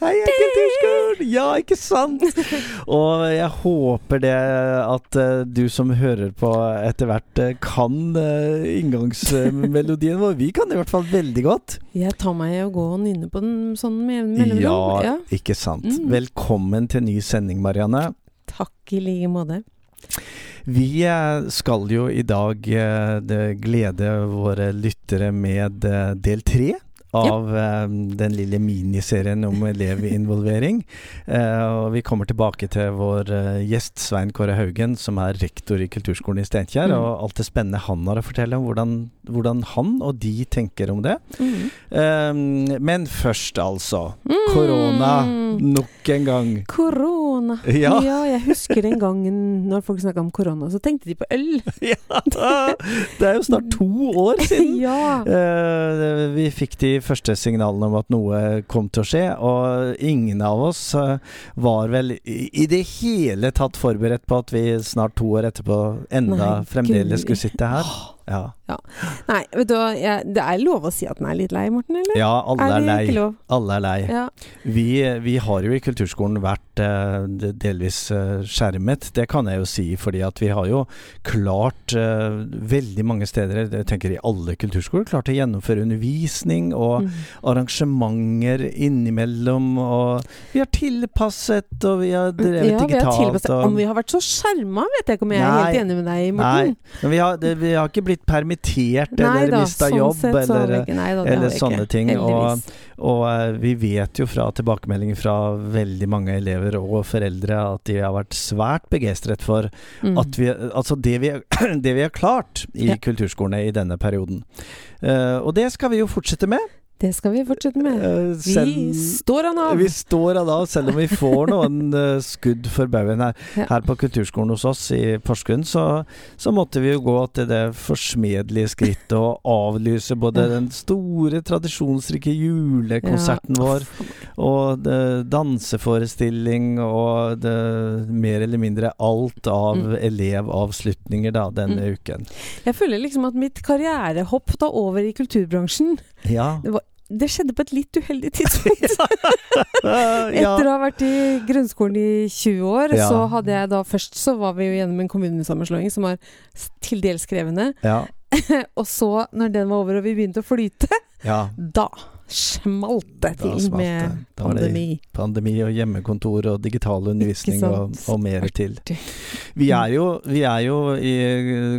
Heia Kulturskolen! Ja, ikke sant? Og jeg håper det at uh, du som hører på etter hvert uh, kan uh, inngangsmelodien vår. Vi kan det i hvert fall veldig godt. Jeg tar meg i å gå og nynne på den sånn med mellomrom. Ja, ja, ikke sant. Mm. Velkommen til ny sending, Marianne. Takk i like måte. Vi skal jo i dag glede våre lyttere med del tre av ja. den lille miniserien om elevinvolvering. og vi kommer tilbake til vår gjest Svein Kåre Haugen, som er rektor i Kulturskolen i Steinkjer. Mm. Og alt det spennende han har å fortelle om hvordan, hvordan han og de tenker om det. Mm. Um, men først, altså. Mm. Korona nok en gang. Korona. Ja. ja. jeg husker den gangen når folk snakka om korona, så tenkte de på øl. ja, det er jo snart to år siden ja. uh, vi fikk de første signalene om at noe kom til å skje. Og ingen av oss uh, var vel i, i, det hele tatt forberedt på at vi snart to år etterpå enda Nei, fremdeles skulle sitte her. Ja. ja. Nei, vet du det er lov å si at den er litt lei, Morten, eller? Ja, alle er, er lei. Alle er lei. Ja. Vi, vi, har jo i kulturskolen vært uh, delvis uh, skjermet, det kan jeg jo si, fordi at vi har jo klart uh, veldig mange steder, jeg tenker i alle kulturskoler, klart å gjennomføre undervisning og mm. arrangementer innimellom, og vi har tilpasset, og vi har drevet ja, digitalt. Vi har. Og... Om vi har vært så skjerma, vet jeg ikke om jeg er helt enig med deg, Morten. Nei, men vi har, det, vi har ikke blitt blitt permittert nei eller mista sånn jobb eller, nei, da, eller sånne ikke. ting. Og, og, eh, vi vet jo fra tilbakemeldinger fra veldig mange elever og foreldre at de har vært svært begeistret for mm. at vi, altså det, vi, det vi har klart i ja. kulturskolene i denne perioden. Uh, og det skal vi jo fortsette med. Det skal vi fortsette med. Uh, selv, vi står an av! Vi står an av, selv om vi får noen uh, skudd for baugen her. Ja. Her på kulturskolen hos oss i Porsgrunn, så, så, måtte vi jo gå til det forsmedelige skrittet å avlyse både ja. den store, tradisjonsrike julekonserten ja. vår, og danseforestilling, og det, mer eller mindre alt av mm. elevavslutninger da, denne mm. uken. Jeg føler liksom at mitt karrierehopp da over i kulturbransjen ja. det var det skjedde på et litt uheldig tidspunkt. Etter å ha vært i grunnskolen i 20 år, ja. så hadde jeg da Først så var vi jo gjennom en kommunesammenslåing som var til dels krevende. Ja. og så, når den var over og vi begynte å flyte, da smalt det til smalt med pandemi. pandemi og hjemmekontor og digital undervisning og, og, mer til. Vi er, jo, vi er jo i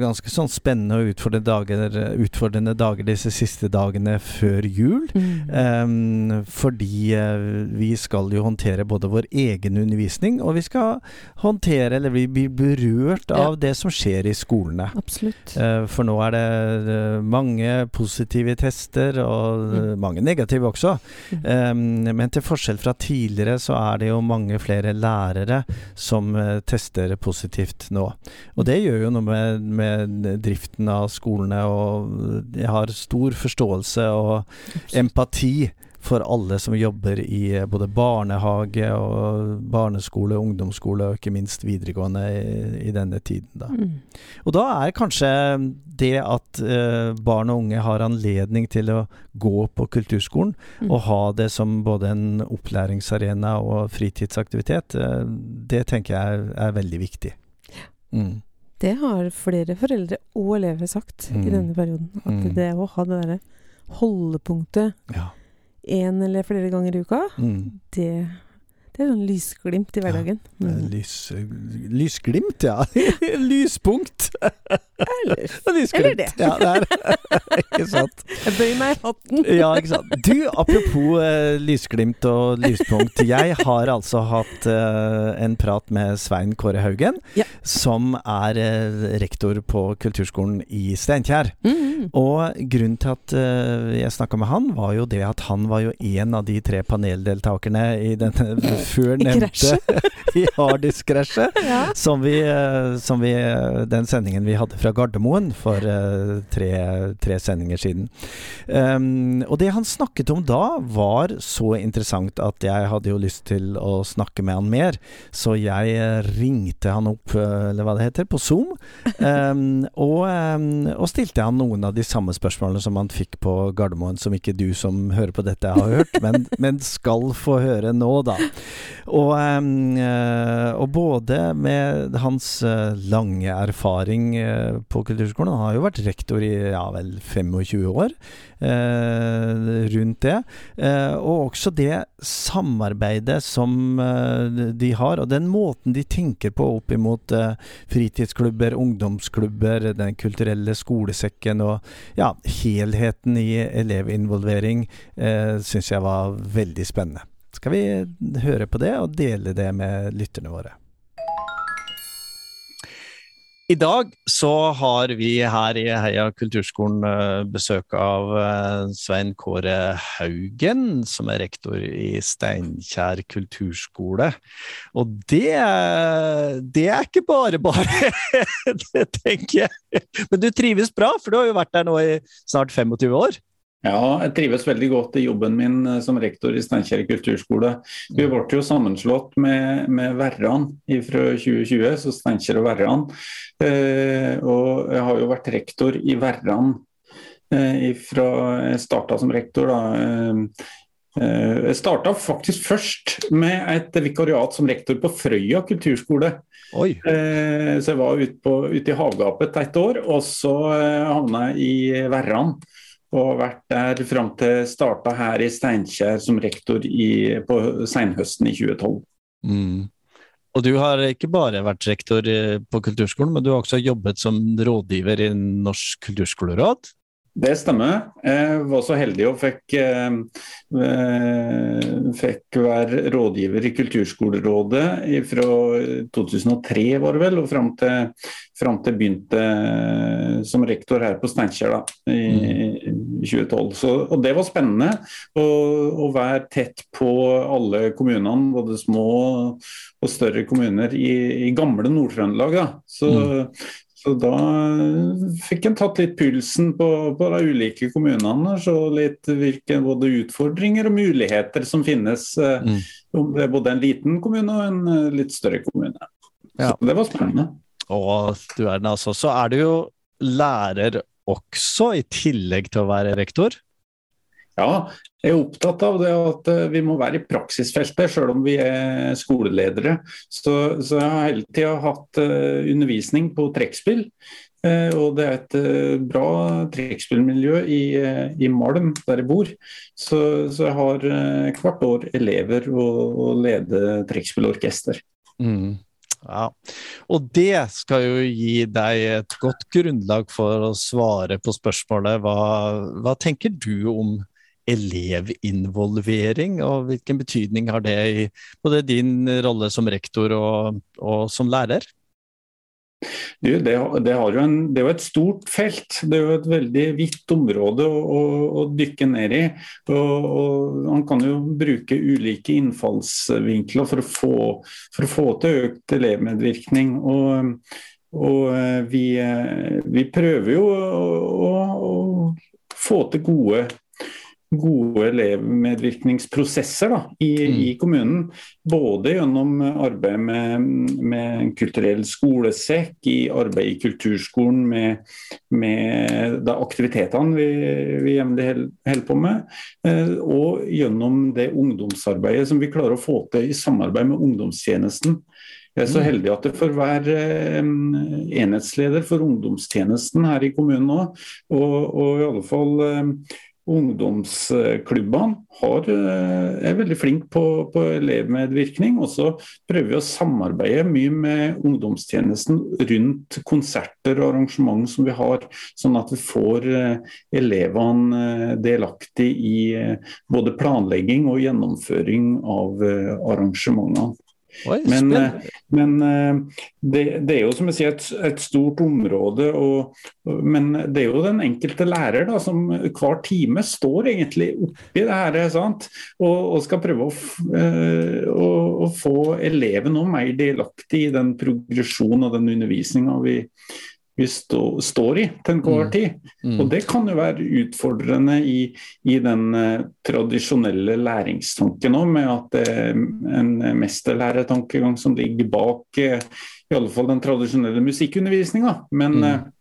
ganske sånn spennende og utfordrende dager, utfordrende dager disse siste dagene før jul. Mm. Um, fordi uh, vi skal jo håndtere både vår egen undervisning, og vi skal håndtere, eller vi blir berørt av ja. det som skjer i skolene. Absolutt. Uh, for nå er det uh, mange positive tester og mm. mange negative negative også. Um, men til forskjell fra tidligere så er det jo mange flere lærere som uh, tester positivt nå. Og det gjør jo noe med, med, driften av skolene, og jeg har stor forståelse og empati for alle som jobber i eh, både barnehage og barneskole, ungdomsskole og ikke minst videregående i, i denne tiden. Da. Mm. Og da er kanskje det at uh, barn og unge har anledning til å gå på kulturskolen mm. og ha det som både en opplæringsarena og fritidsaktivitet, uh, det tenker jeg er, er veldig viktig. Mm. Det har flere foreldre og elever sagt i mm. denne perioden. At mm. det å ha det derre holdepunktet ja én eller flere ganger i uka, mm. det, det er sånn lysglimt i hverdagen. Ja, mm. lys, lysglimt, ja. Lyspunkt. Eller, eller det. Ja, det er ikke sant. Jeg bøyer meg i hatten. ja, ikke sant. Du, apropos uh, lysglimt og lyspunkt. Jeg har altså hatt uh, en prat med Svein Kåre Haugen, ja. som er uh, rektor på kulturskolen i Steinkjer. Mm -hmm. Og grunnen til at jeg snakka med han, var jo det at han var jo en av de tre paneldeltakerne i denne før nevnte i harddisk-krasjet, ja. som, som vi Den sendingen vi hadde fra Gardermoen for uh, tre, tre, sendinger siden. Um, og det han snakket om da, var så interessant at jeg hadde jo lyst til å snakke med han mer. Så jeg ringte han opp, eller hva det heter, på Zoom. Um, og, um, og, stilte han noen av de samme spørsmålene som han fikk på Gardermoen, som ikke du som hører på dette har hørt, men, men skal få høre nå, da. Og, og både med hans lange erfaring på kulturskolen, han har jo vært rektor i ja vel 25 år eh, rundt det. Eh, og også det samarbeidet som eh, de har, og den måten de tenker på opp imot eh, fritidsklubber, ungdomsklubber, Den kulturelle skolesekken og ja, helheten i elevinvolvering, eh, syns jeg var veldig spennende. Skal vi høre på det og dele det med lytterne våre? I dag så har vi her i Heia kulturskolen eh, besøk av eh, Svein Kåre Haugen, som er rektor i Steinkjer kulturskole. Og det, det er ikke bare bare, det tenker jeg. Men du trives bra, for du har jo vært der nå i snart 25 år? Ja, jeg trives veldig godt i jobben min eh, som rektor i Steinkjer kulturskole. Vi ble jo sammenslått med, med Verran fra 2020, så Steinkjer og Verran. Eh, og jeg har jo vært rektor i Verran eh, fra jeg starta som rektor. da. Eh, jeg starta faktisk først med et vikariat som rektor på Frøya kulturskole. Så jeg var ute, ute i havgapet et år, og så havna jeg i Verran og vært der fram til starta her i Steinkjer som rektor i, på senhøsten i 2012. Mm. Og du har ikke bare vært rektor på kulturskolen, men du har også jobbet som rådgiver i Norsk kulturskoleråd? Det stemmer. Jeg var så heldig og fikk, eh, fikk være rådgiver i Kulturskolerådet fra 2003 var det vel, og fram til, fram til begynte som rektor her på Steinkjer i, 2012. Mm. Så, og Det var spennende å, å, være tett på alle kommunene, både små og større kommuner i, i gamle Nord-Trøndelag. Så, mm. Så da fikk en tatt litt pulsen på, på de ulike kommunene. Så litt hvilke både utfordringer og muligheter som finnes. Eh, mm. Om det er både en liten kommune og en eh, litt større kommune. Ja. Så det var spennende. Og du er den altså. Så er du jo lærer også, i tillegg til å være rektor? Ja, jeg er opptatt av det at eh, vi må være i praksisfeltet, selv om vi er skoleledere. Så, så jeg har hele tida hatt uh, undervisning på trekkspill. Uh, og det er et bra trekkspillmiljø i, i, Malm, der jeg bor. Så, så jeg har hvert år elever og, og leder trekkspillorkester. Mm. Ja, og det skal jo gi deg et godt grunnlag for å svare på spørsmålet hva, hva tenker du om elevinvolvering, og hvilken betydning har det i både din rolle som rektor og, og som lærer? Du, det, det, en, det, er jo et stort felt. Det er jo et veldig vidt område å, å, å dykke ned i. Og, og, Man kan jo bruke ulike innfallsvinkler for å få, for å få til økt elevmedvirkning. Og, og eh, vi, eh, vi, prøver jo å, å få til gode gode elevmedvirkningsprosesser da, i, mm. i, kommunen. Både gjennom arbeid med, med kulturell skolesekk, i arbeid i kulturskolen med, med da, aktivitetene vi, vi jevnlig holder på med, eh, og gjennom det ungdomsarbeidet som vi klarer å få til i samarbeid med ungdomstjenesten. Jeg er så mm. heldig at det får være eh, enhetsleder for ungdomstjenesten her i kommunen nå. Og, og i alle fall eh, ungdomsklubbene eh, er veldig flinke på, på, elevmedvirkning. Og så prøver vi å samarbeide mye med ungdomstjenesten rundt konserter og arrangement som vi har, sånn at vi får eh, elevene eh, delaktig i både planlegging og gjennomføring av arrangementene. Oi, men, eh, men eh, det, det, er jo som jeg sier et, et stort område. Og, men det er jo den enkelte lærer da, som hver time står egentlig oppi det her sant? Og, og skal prøve å, eh, å, å få eleven noe mer delaktig i den progresjonen og den undervisninga vi, vi stå, står i til enhver mm. tid. Mm. Og det kan jo være utfordrende i, i den eh, tradisjonelle læringstanken òg, med at det er en mesterlæretankegang som ligger bak eh, i alle fall den tradisjonelle musikkundervisninga. Men mm.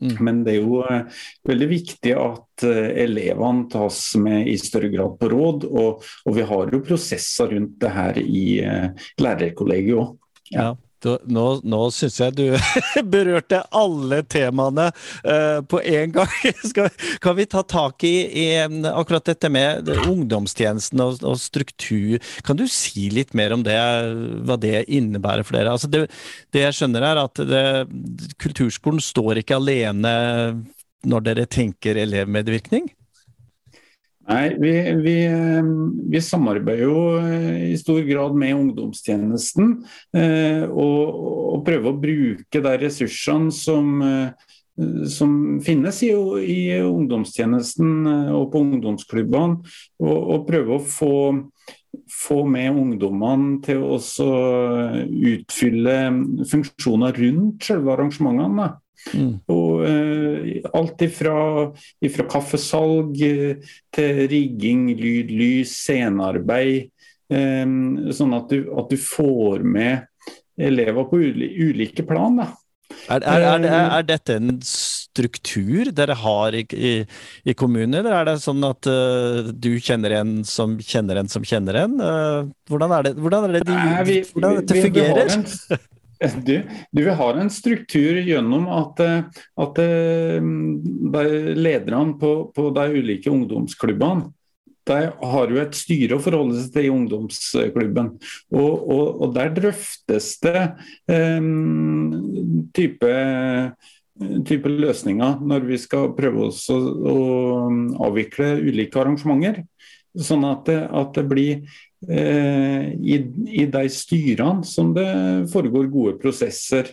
Mm. Men det er jo eh, veldig viktig at eh, elevene tas med i større grad på råd. Og, og vi har jo prosesser rundt det her i eh, lærerkollegiet òg. Ja. Nå nå syns jeg du berørte alle temaene uh, på en gang. Skal, kan vi ta tak i, i akkurat dette med ungdomstjenesten og, og, struktur? Kan du si litt mer om det, hva det innebærer for dere? Altså det, det, jeg skjønner er at det, kulturskolen står ikke alene når dere tenker elevmedvirkning? Nei, vi, vi, vi, samarbeider jo eh, i stor grad med ungdomstjenesten. Eh, og, og prøver å bruke de ressursene som, eh, som finnes i, i, ungdomstjenesten og på ungdomsklubbene. Og, og prøve å få, få med ungdommene til å utfylle funksjoner rundt selve arrangementene. Mm. Og uh, alt ifra, ifra, kaffesalg eh, til rigging, lyd, lys, scenearbeid. Um, sånn at du, at du, får med elever på ulike plan. Da. Er, er, er, er, dette en struktur dere har i, i, i kommunen, eller er det sånn at uh, du kjenner en som kjenner en som kjenner en? Uh, hvordan, det, hvordan, er det de, Nei, vi, hvordan dette fungerer? Vi, vi Du, du, vil ha en struktur gjennom at, at eh, lederne på, på, de ulike ungdomsklubbene de har jo et styre å forholde seg til i ungdomsklubben. Og, og, og der drøftes det um, type, type, løsninger når vi skal prøve å, å avvikle ulike arrangementer. Sånn at det, at det blir eh, i, i, de styrene som det foregår gode prosesser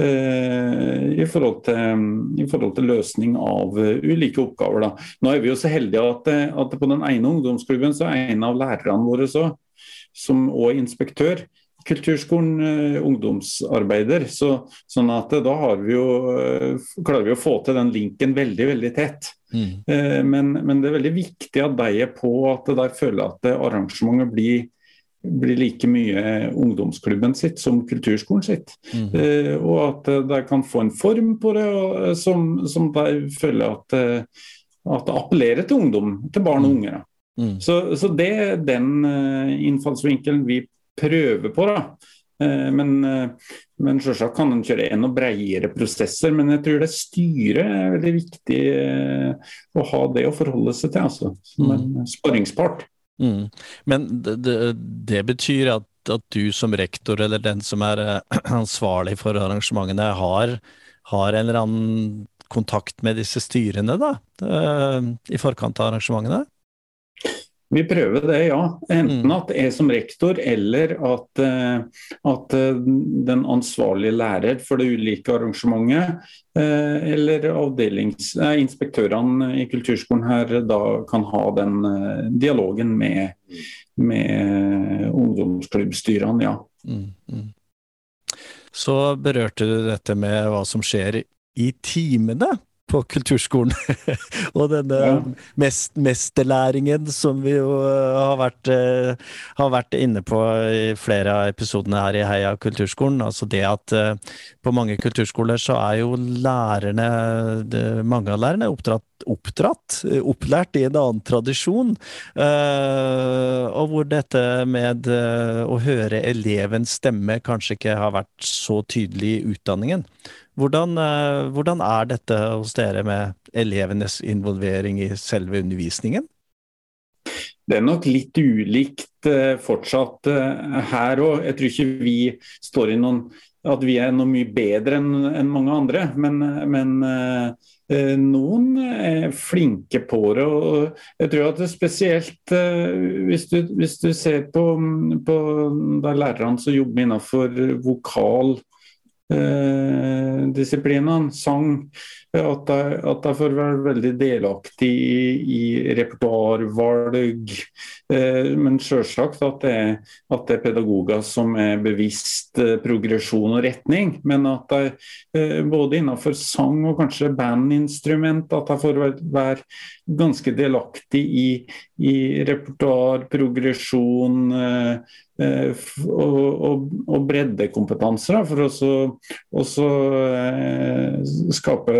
eh, i, forhold til, i, forhold til, løsning av uh, ulike oppgaver. Da. Nå er vi jo så heldige at, at på den ene ungdomsklubben så er en av lærerne våre så, som og inspektør kulturskolen uh, ungdomsarbeider. Så, sånn at da da vi jo, uh, klarer vi å få til den linken veldig veldig tett. Mm. Men, men, det er veldig viktig at de er på, at de føler at arrangementet blir, blir like mye ungdomsklubben sitt som kulturskolen sitt. Mm. og at de kan få en form på det som, som de føler at, at det appellerer til ungdom, til barn og mm. unge. Mm. Så, så, det er den innfallsvinkelen vi prøve på. da. Eh, men, eh, men selvsagt kan en kjøre enda bredere prosesser. Men jeg tror det styret er veldig viktig eh, å ha det å forholde seg til, altså, som en mm. sparringspart. Mm. Men det, det, det betyr at, at, du som rektor, eller den som er ansvarlig for arrangementene, har, har en eller annen kontakt med disse styrene da, i forkant av arrangementene? Vi prøver det, ja. Enten mm. at jeg som rektor, eller at, eh, at eh, den ansvarlige lærer for det ulike arrangementet, eh, eller inspektørene i kulturskolen her da kan ha den dialogen med, med ungdomsklubbstyrene, ja. Mm, mm. Så berørte du dette med hva som skjer i timene på kulturskolen. og denne ja. mest, mesterlæringen som vi jo eh, har vært, uh, har vært, inne på i flere av episodene her i Heia kulturskolen. Altså det at uh, på mange kulturskoler så er jo lærerne, mange av lærerne, oppdratt, oppdratt, opplært i en annen tradisjon. Uh, og hvor dette med å høre elevens stemme kanskje ikke har vært så tydelig i utdanningen. Hvordan, eh, hvordan, er dette hos dere med elevenes involvering i selve undervisningen? Det er nok litt ulikt fortsatt her òg. Jeg tror ikke vi står i noen at vi er noe mye bedre enn en mange andre. Men, men noen er flinke på det. og jeg tror at det er spesielt hvis du, hvis, du, ser på, på de lærerne som jobber innenfor vokal eh, sang, At de får være veldig delaktig i, i repertoarvalg. Eh, men selvsagt at det, at det er pedagoger som er bevisst eh, progresjon og retning. Men at de eh, både innenfor sang og kanskje bandinstrument, at de får være ganske delaktig i, i repertoar, progresjon. Eh, Eh, og, og, og breddekompetanse for å eh, skape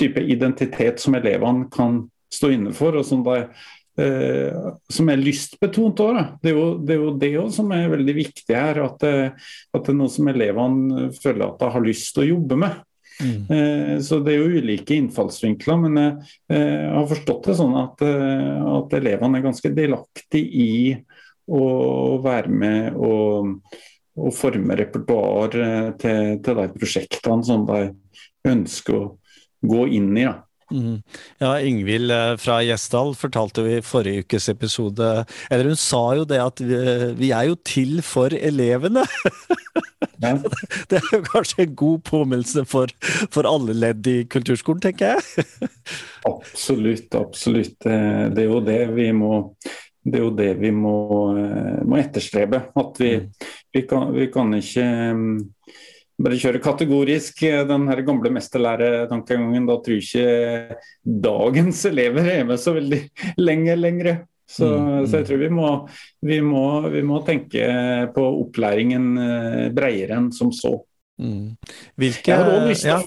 type identitet som elevene kan stå inne for, og som, det, eh, som er lystbetont. òg. det er jo det, er jo det også som er veldig viktig her. At det, at det er noe som elevene føler at de har lyst til å jobbe med. Mm. Eh, så Det er jo ulike innfallsvinkler, men jeg, jeg har forstått det sånn at, at elevene er ganske delaktige i å være med og, og forme repertoar eh, til, til, de prosjektene som de ønsker å gå inn i. Ja. Mm. Ja, Ingvild eh, fra Gjesdal fortalte jo i forrige ukes episode Eller hun sa jo det at vi, vi er jo til for elevene. Ja. Det er jo kanskje en god påminnelse for, for alle ledd i kulturskolen, tenker jeg. absolutt, absolutt. Det er jo det vi må det er jo det vi må, eh, må etterstrebe. At vi, mm. vi, kan, vi, kan, ikke mm, bare kjøre kategorisk eh, den her gamle mesterlæretankegangen. Da tror ikke dagens elever er med så veldig lenge lenger. Så, mm, så jeg tror vi må, vi, må, vi må, tenke på opplæringen eh, bredere enn som så. Mm. Hvilke, jeg har også lyst til ja.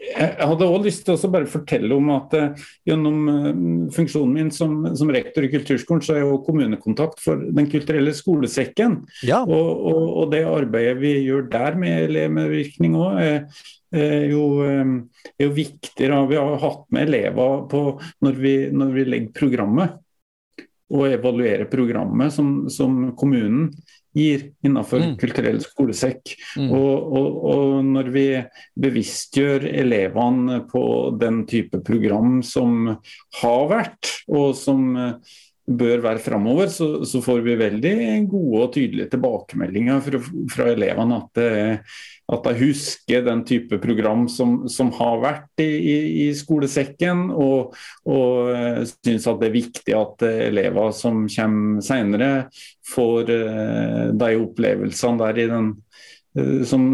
Jeg hadde også lyst til å bare fortelle om at uh, gjennom uh, funksjonen min som, som, rektor i kulturskolen, så er jeg jo kommunekontakt for Den kulturelle skolesekken. Ja. Og, og, og, det arbeidet vi gjør der med elevmedvirkning òg, er, er, jo, um, er jo viktig. Da. Vi har hatt med elever på når vi, når vi legger programmet og evaluere programmet som, som kommunen gir innenfor mm. kulturell skolesekk. Mm. Og, og, og, når vi bevisstgjør elevene på den type program som har vært, og som bør være framover, så, så, får vi veldig gode og tydelige tilbakemeldinger fra, fra elevene at at de husker den type program som, som har vært i, i, i skolesekken, og, og uh, syns at det er viktig at uh, elever som kommer senere, får de opplevelsene der i den som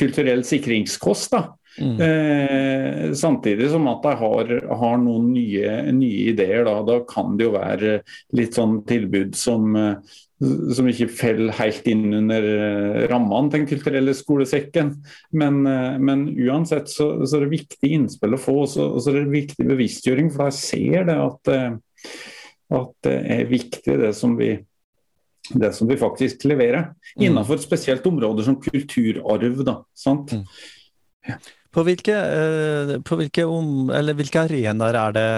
kulturell sikringskost. da. Mm. Eh, samtidig som at de har, har noen nye, nye ideer. Da. da. kan det jo være litt sånn tilbud som, som ikke faller helt inn under eh, rammene til Den kulturelle skolesekken. Men, eh, men uansett så, så, er det viktig innspill å få, og så, er det viktig bevisstgjøring. For jeg ser det at, eh, at det er viktig det som vi det som vi faktisk leverer. Mm. Innenfor spesielt områder som kulturarv. da, sant? Mm. Ja. På hvilke, på hvilke, om, hvilke arenaer er det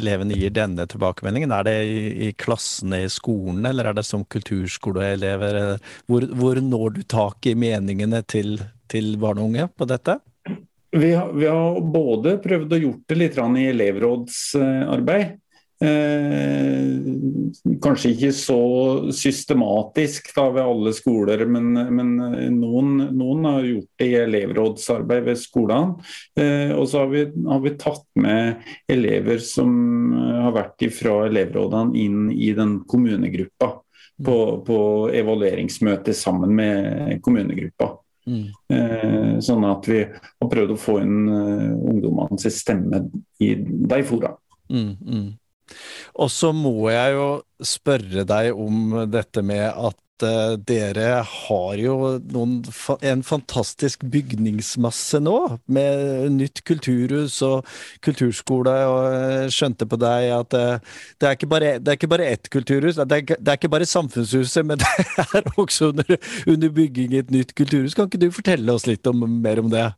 elevene gir denne tilbakemeldingen? Er det i, i klassene i skolen, eller er det som kulturskoleelever? Hvor, hvor når du tak i meningene til, til barn og unge på dette? Vi har, vi har, både prøvd å gjort det litt i elevrådsarbeid, Eh, kanskje ikke så systematisk da, ved alle skoler, men, men noen, noen, har gjort det i elevrådsarbeid ved skolene. Eh, og så har vi, har vi, tatt med elever som har vært fra elevrådene inn i den kommunegruppa. På, på evalueringsmøte sammen med kommunegruppa. Mm. Eh, sånn at vi har prøvd å få inn uh, sin stemme i de fora. Mm, mm. Og så må jeg jo spørre deg om dette med at uh, dere har jo noen, en fantastisk bygningsmasse nå, med nytt kulturhus og kulturskole, og jeg skjønte på deg at uh, det, er ikke bare, det ikke bare ett kulturhus, det er, det er, ikke bare Samfunnshuset, men det er også under, under bygging et nytt kulturhus. Kan ikke du fortelle oss litt om, mer om det?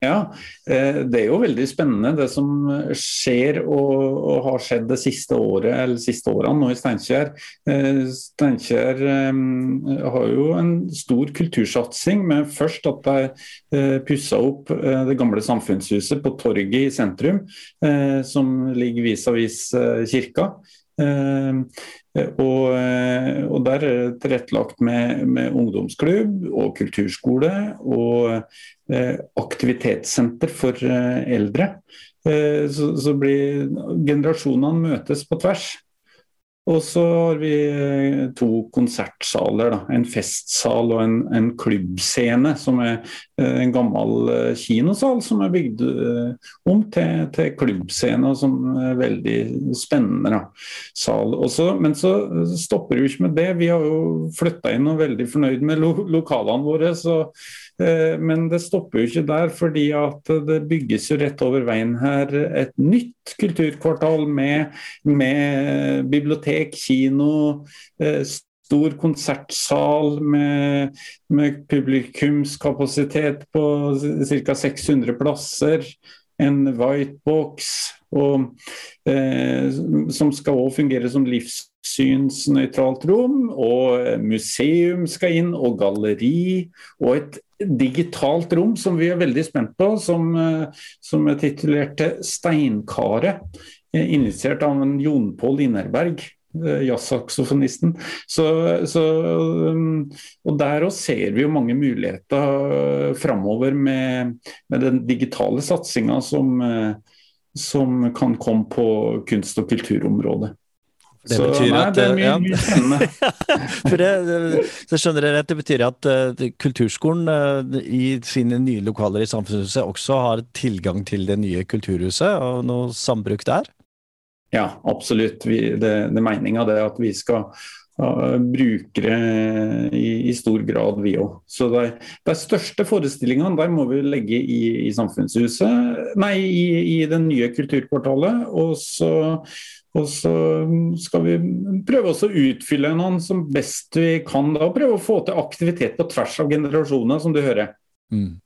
Ja, eh, det er jo veldig spennende det som skjer og, har skjedd det siste året, eller siste årene nå i Steinkjer. Eh, Steinkjer eh, har jo en stor kultursatsing med først at de pussa opp det gamle samfunnshuset på torget i sentrum, som ligger vis-à-vis kirka. Og, og, der er det tilrettelagt med, med, ungdomsklubb og kulturskole og aktivitetssenter for eldre. Så, så blir generasjonene møtes på tvers. Og så har vi eh, to konsertsaler. Da. En festsal og en, en klubbscene, som er eh, en gammel eh, kinosal som er bygd om til, til klubbscene, og som er veldig spennende da. sal. Også, men så stopper det jo ikke med det. Vi har jo flytta inn og er veldig fornøyd med lo lokalene våre. så men det stopper jo ikke der, fordi at det bygges jo rett over veien her et nytt kulturkvartal med, med bibliotek, kino, stor konsertsal med, med publikumskapasitet på ca. 600 plasser. En whitebox og, eh, som skal også fungere som livssynsnøytralt rom. Og museum skal inn, og galleri. Og et digitalt rom som vi er veldig spent på, som, eh, som er titulert 'Steinkaret'. Eh, initiert av en Jon Pål Innerberg, eh, jazzsaksofonisten. Um, og der òg ser vi jo mange muligheter framover med, med, den digitale satsinga som, som kan komme på kunst- og kulturområdet. Det så betyr nei, at, det er mye, ja. mye spennende. For det, så skjønner dere at det betyr at uh, kulturskolen uh, i sine nye lokaler i Samfunnshuset også har tilgang til det nye kulturhuset, og noe sambruk der? Ja, absolutt. Vi, det, det er meninga det at vi skal uh, bruke det i, i, stor grad, vi òg. Så de, de, største forestillingene der må vi legge i, i Samfunnshuset, nei, i, i det nye kulturkvartalet. og så og så skal vi prøve å utfylle noen som best vi kan. da, og Prøve å få til aktivitet på tvers av generasjoner, som du hører. Mm.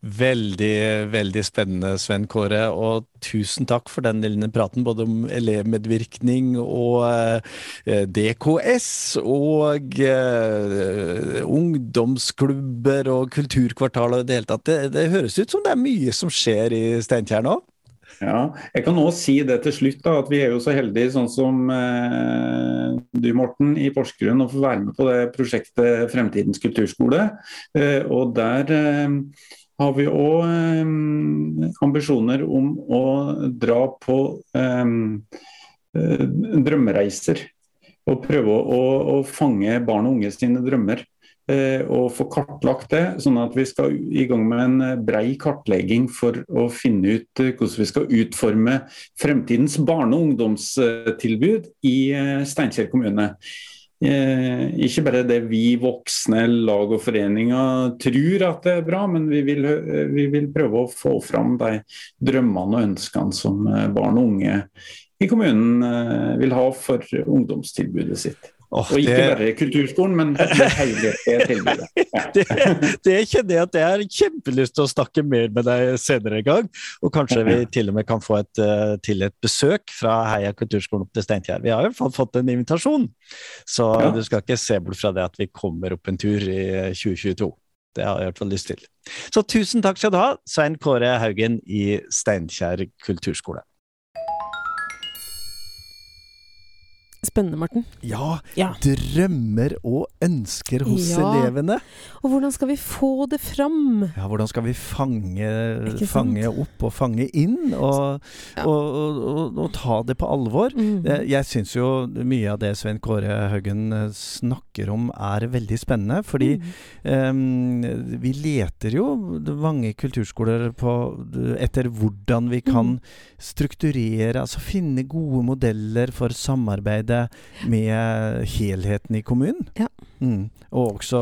Veldig, veldig spennende, Sven Kåre. Og tusen takk for den lille praten, både om elevmedvirkning og eh, DKS og eh, ungdomsklubber og kulturkvartal og det hele tatt. Det, det høres ut som det er mye som skjer i Steinkjer nå? Ja, jeg kan også si det til slutt, da, at vi er jo så heldige, sånn som eh, du Morten i Porsgrunn, å få være med på det prosjektet Fremtidens kulturskole. Eh, og der eh, har vi òg eh, ambisjoner om å dra på eh, eh, drømmereiser. Og prøve å, å fange barn og unge sine drømmer. Eh, og få kartlagt det, sånn at vi skal i gang med en eh, brei kartlegging for å finne ut eh, hvordan vi skal utforme fremtidens barne- og ungdomstilbud i Steinkjer kommune. ikke bare det vi voksne, lag og foreninger tror at det er bra, men vi vil, vi vil prøve å få fram de drømmene og ønskene som barn og unge i kommunen vil ha for ungdomstilbudet sitt. Oh, og ikke det... bare kulturskolen, men hele tilbudet. Ja. det, det kjenner jeg at jeg har kjempelyst til å snakke mer med deg senere en gang. Og kanskje vi til og med kan få et, uh, til et besøk fra Heia kulturskolen opp til Steinkjer. Vi har i hvert fall fått en invitasjon, så ja. du skal ikke se bort fra det at vi kommer opp en tur i 2022. Det har jeg i hvert fall lyst til. Så tusen takk skal du ha, Svein Kåre Haugen i Steinkjer kulturskole. Spennende, Morten. Ja, ja, Drømmer og ønsker hos ja. elevene. Og hvordan skal vi få det fram? Ja, hvordan skal vi fange, fange opp og fange inn? Og, ja. og, og, og ta det på alvor. Mm. Jeg, jeg syns jo mye av det Svein Kåre Haugen eh, snakker om er veldig spennende. Fordi mm. um, vi leter jo mange kulturskoler på, etter hvordan vi kan mm. strukturere, altså finne gode modeller for samarbeid arbeidet med helheten i kommunen. Ja. Mm. Og også,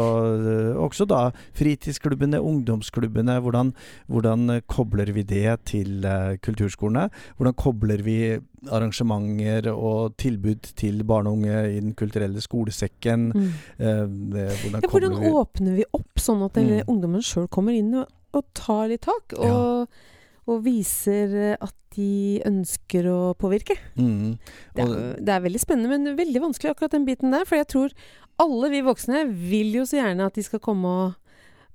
også, da fritidsklubbene, ungdomsklubbene. Hvordan, hvordan, kobler vi det til uh, kulturskolene? Hvordan kobler vi arrangementer og tilbud til barn og unge i Den kulturelle skolesekken? Mm. Uh, hvordan, ja, hvordan vi åpner vi opp, sånn at mm. ungdommen sjøl kommer inn og, og, tar litt tak? Og ja og viser eh, at de ønsker å påvirke. Mm. Det, er, det, er, veldig spennende, men veldig vanskelig akkurat den biten der. For jeg tror alle vi voksne vil jo så gjerne at de skal komme og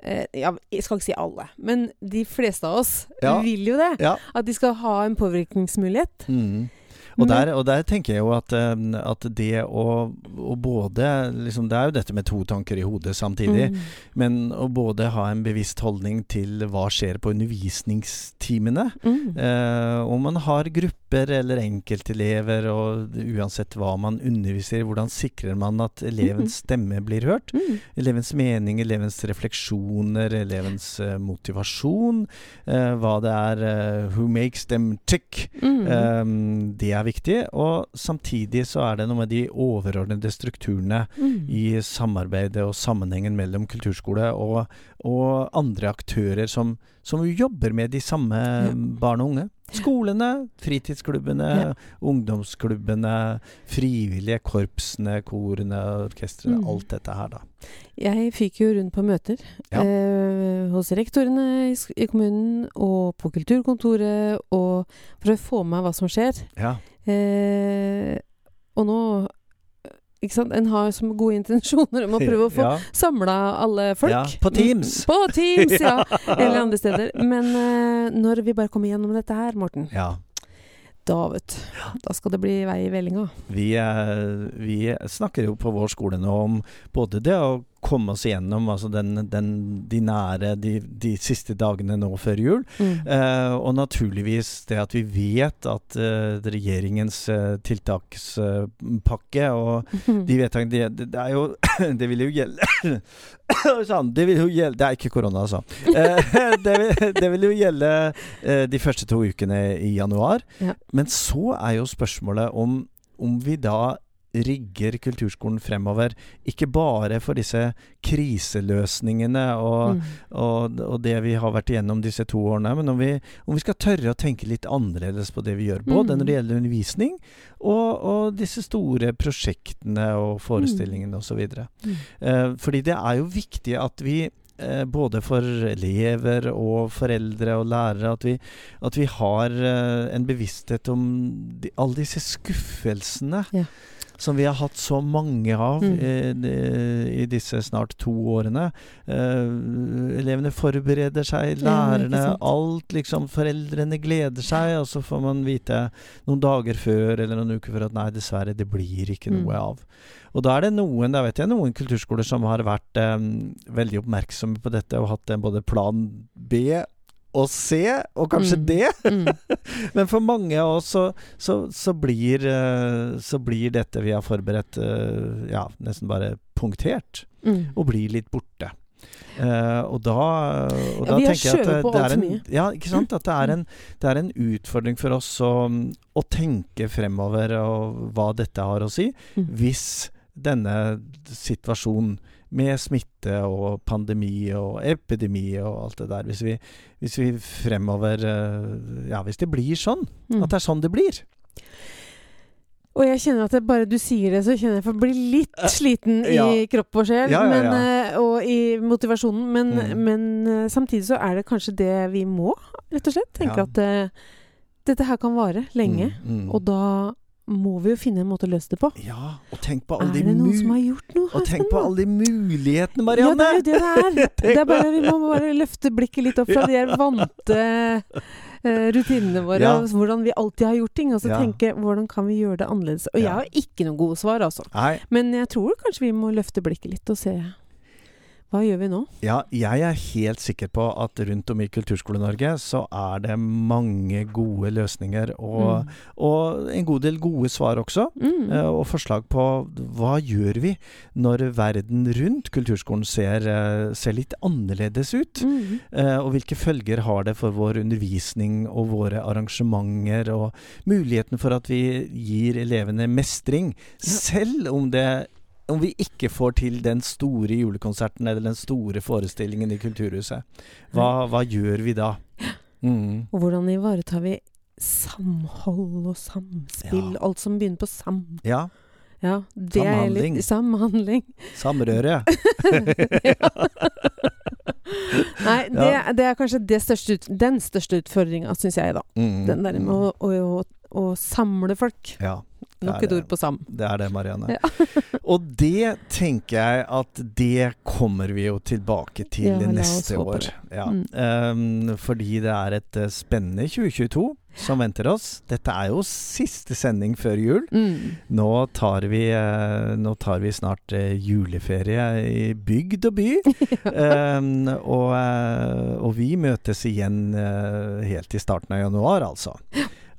eh, ja, jeg skal ikke si alle, men de fleste av oss ja. vil jo det. Ja. At de skal ha en påvirkningsmulighet. Mm. Og der, og der, tenker jeg jo at, eh, at det å, å, både liksom, Det er jo dette med to tanker i hodet samtidig. Mm. Men å både ha en bevisst holdning til hva skjer på undervisningstimene. Mm. Eh, om man har grupper eller enkeltelever, og uansett hva man underviser i, hvordan sikrer man at elevens mm. stemme blir hørt? Mm. Elevens mening, elevens refleksjoner, elevens uh, motivasjon. Uh, hva det er uh, Who makes them tick? Um, det er viktig. Og samtidig så er det noe med de overordnede strukturene mm. i samarbeidet og sammenhengen mellom kulturskole og, og andre aktører som, som, jobber med de samme ja. barn og unge. Skolene, fritidsklubbene, ja. ungdomsklubbene, frivillige korpsene, korene, orkestrene. Mm. Alt dette her, da. Jeg fikk jo rundt på møter ja. eh, hos rektorene i, i, kommunen og på kulturkontoret og for å få med hva som skjer. Ja. Eh, og nå? En har som gode intensjoner om å prøve å få ja. samla alle folk. Ja, på Teams! På Teams, ja! Eller andre steder. Men uh, når vi bare kommer gjennom dette her, Morten, ja. da, vet Da skal det bli vei i vellinga. Vi, vi snakker jo på vår skole nå om både det å komme oss igjennom altså den, den, de nære de, de, siste dagene nå før jul. Mm. Eh, og naturligvis det at vi vet at eh, regjeringens eh, tiltakspakke og de vedtakene det, det, er jo Det vil jo gjelde sånn, det vil jo gjelde Det er ikke korona, altså. det, vil, det, vil, jo gjelde de første to ukene i januar. Ja. Men så er jo spørsmålet om om vi da rigger kulturskolen fremover. Ikke bare for disse kriseløsningene og, mm. og, og, det vi har vært igjennom disse to årene, men om vi, om vi, skal tørre å tenke litt annerledes på det vi gjør. Både mm. når det gjelder undervisning og, og disse store prosjektene og forestillingene mm. osv. Mm. Eh, fordi det er jo viktig at vi eh, både for elever og foreldre og lærere, at vi, at vi har eh, en bevissthet om de, alle disse skuffelsene. Ja som vi har hatt så mange av mm. i, i, disse snart to årene. Uh, elevene forbereder seg, lærerne, ja, alt liksom. Foreldrene gleder seg, og så får man vite noen dager før eller noen uker før at nei, dessverre, det blir ikke noe mm. av. Og da er det noen, jeg, noen kulturskoler som har vært um, veldig oppmerksomme på dette og hatt en både plan B å se, og kanskje mm. det. Mm. Men for mange av oss så, så, så, blir, eh, så, blir, dette vi har forberedt, eh, ja, nesten bare punktert. Mm. Og blir litt borte. Uh, og da, og ja, da tenker jeg at det, er en, ja? At det er, en, det er en utfordring for oss å, å tenke fremover og hva dette har å si, mm. hvis denne situasjonen med smitte og pandemi og epidemi og alt det der. Hvis vi, hvis vi fremover eh, Ja, hvis det blir sånn. Mm. At det er sånn det blir. Og jeg kjenner at bare du sier det, så kjenner jeg for å bli litt eh, sliten ja. i kropp og sjel. Ja, ja, men, uh, og i motivasjonen. Men, mm. men samtidig så er det kanskje det vi må, rett og slett. Tenke at uh, dette her kan vare lenge. Mm, mm. Og da må vi jo finne en måte å løse det på. Ja, og tenk på alle de Er det noen som har gjort noe? Og tenk på alle de mulighetene, Marianne! Ja, det er jo det det er. det er bare, vi må bare løfte blikket litt opp fra ja. de vante uh, rutinene våre, ja. hvordan vi alltid har gjort ting, og så ja. tenke hvordan kan vi gjøre det annerledes. Og jeg har ikke noen gode svar, altså. Nei. Men jeg tror kanskje vi må løfte blikket litt og se hva gjør vi nå? Ja, jeg er helt sikker på at rundt om i Kulturskole-Norge så er det mange gode løsninger og, mm. og en god del gode svar også. Mm. Uh, og forslag på hva gjør vi når verden rundt kulturskolen ser, uh, ser litt annerledes ut? Mm. Uh, og hvilke følger har det for vår undervisning og våre arrangementer, og muligheten for at vi gir elevene mestring, selv om det om vi ikke får til den store julekonserten eller den store forestillingen i Kulturhuset, hva, hva gjør vi da? Mm. Og hvordan ivaretar vi samhold og samspill? Ja. Alt som begynner på sam. Ja. ja samhandling. Litt, samhandling. Samrøre. Nei, det, det, er kanskje det største ut, den største utfordringa, syns jeg, da. Mm, den der med å, å, å, å samle folk. Ja. Nok et ord på sam. Det er det, Marianne. Ja. og det tenker jeg at det kommer vi jo tilbake til ja, neste år. Ja. Mm. Um, fordi det er et uh, spennende 2022. som venter oss. Dette er jo siste sending før jul. Mm. Nå tar vi, eh, nå tar vi snart eh, juleferie i bygd og by. um, og, eh, og vi møtes igjen eh, helt i starten av januar, altså.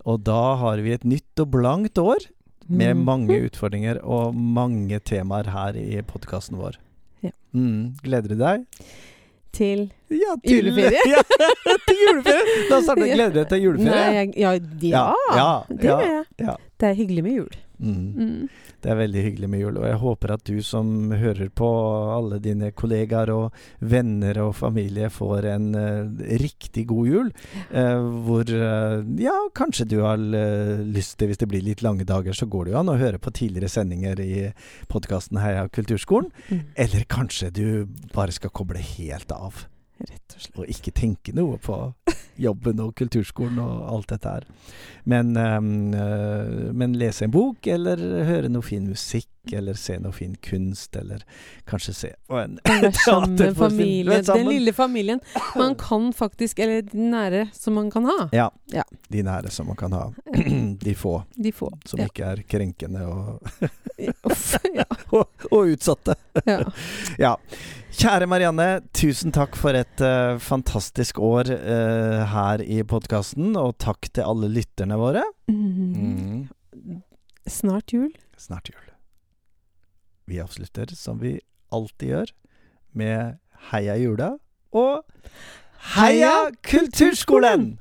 Og da har vi et nytt og blankt år med Mm. mange utfordringer og mange temaer her i podkasten vår. Ja. Mm, gleder du deg? Til Ja, Juleferie? ja, til juleferie! Da starter jeg Gleder du deg til juleferie? Nei, jeg, ja, ja, ja, det ja, gjør jeg. Det er hyggelig med jul. Mm. Mm. Det er veldig hyggelig med jul, og jeg håper at du som hører på, alle dine kollegaer og venner og familie får en uh, riktig god jul. Uh, hvor uh, ja, kanskje du har lyst til, hvis det blir litt lange dager, så går det jo an å høre på tidligere sendinger i podkasten Heia kulturskolen. Mm. Eller kanskje du bare skal koble helt av. Rett og slett. og ikke tenke noe på jobben og kulturskolen og alt dette her. Men, eh, men lese en bok, eller høre noe fin musikk, eller se noe fin kunst, eller kanskje se og en teaterforestilling. Den lille familien man kan faktisk Eller de nære som man kan ha. Ja. Ja. De nære som man kan ha. De få, De få. som ja. ikke er krenkende og, og, og utsatte. ja. Ja. Kjære Marianne, tusen takk for et uh, fantastisk år uh, her i podkasten, og takk til alle lytterne våre. Mm. Snart jul. Snart jul. Vi avslutter som vi alltid gjør, med Heia jula og Heia Kulturskolen!